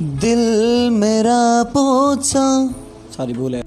दिल मेरा पूछा सॉरी भूल है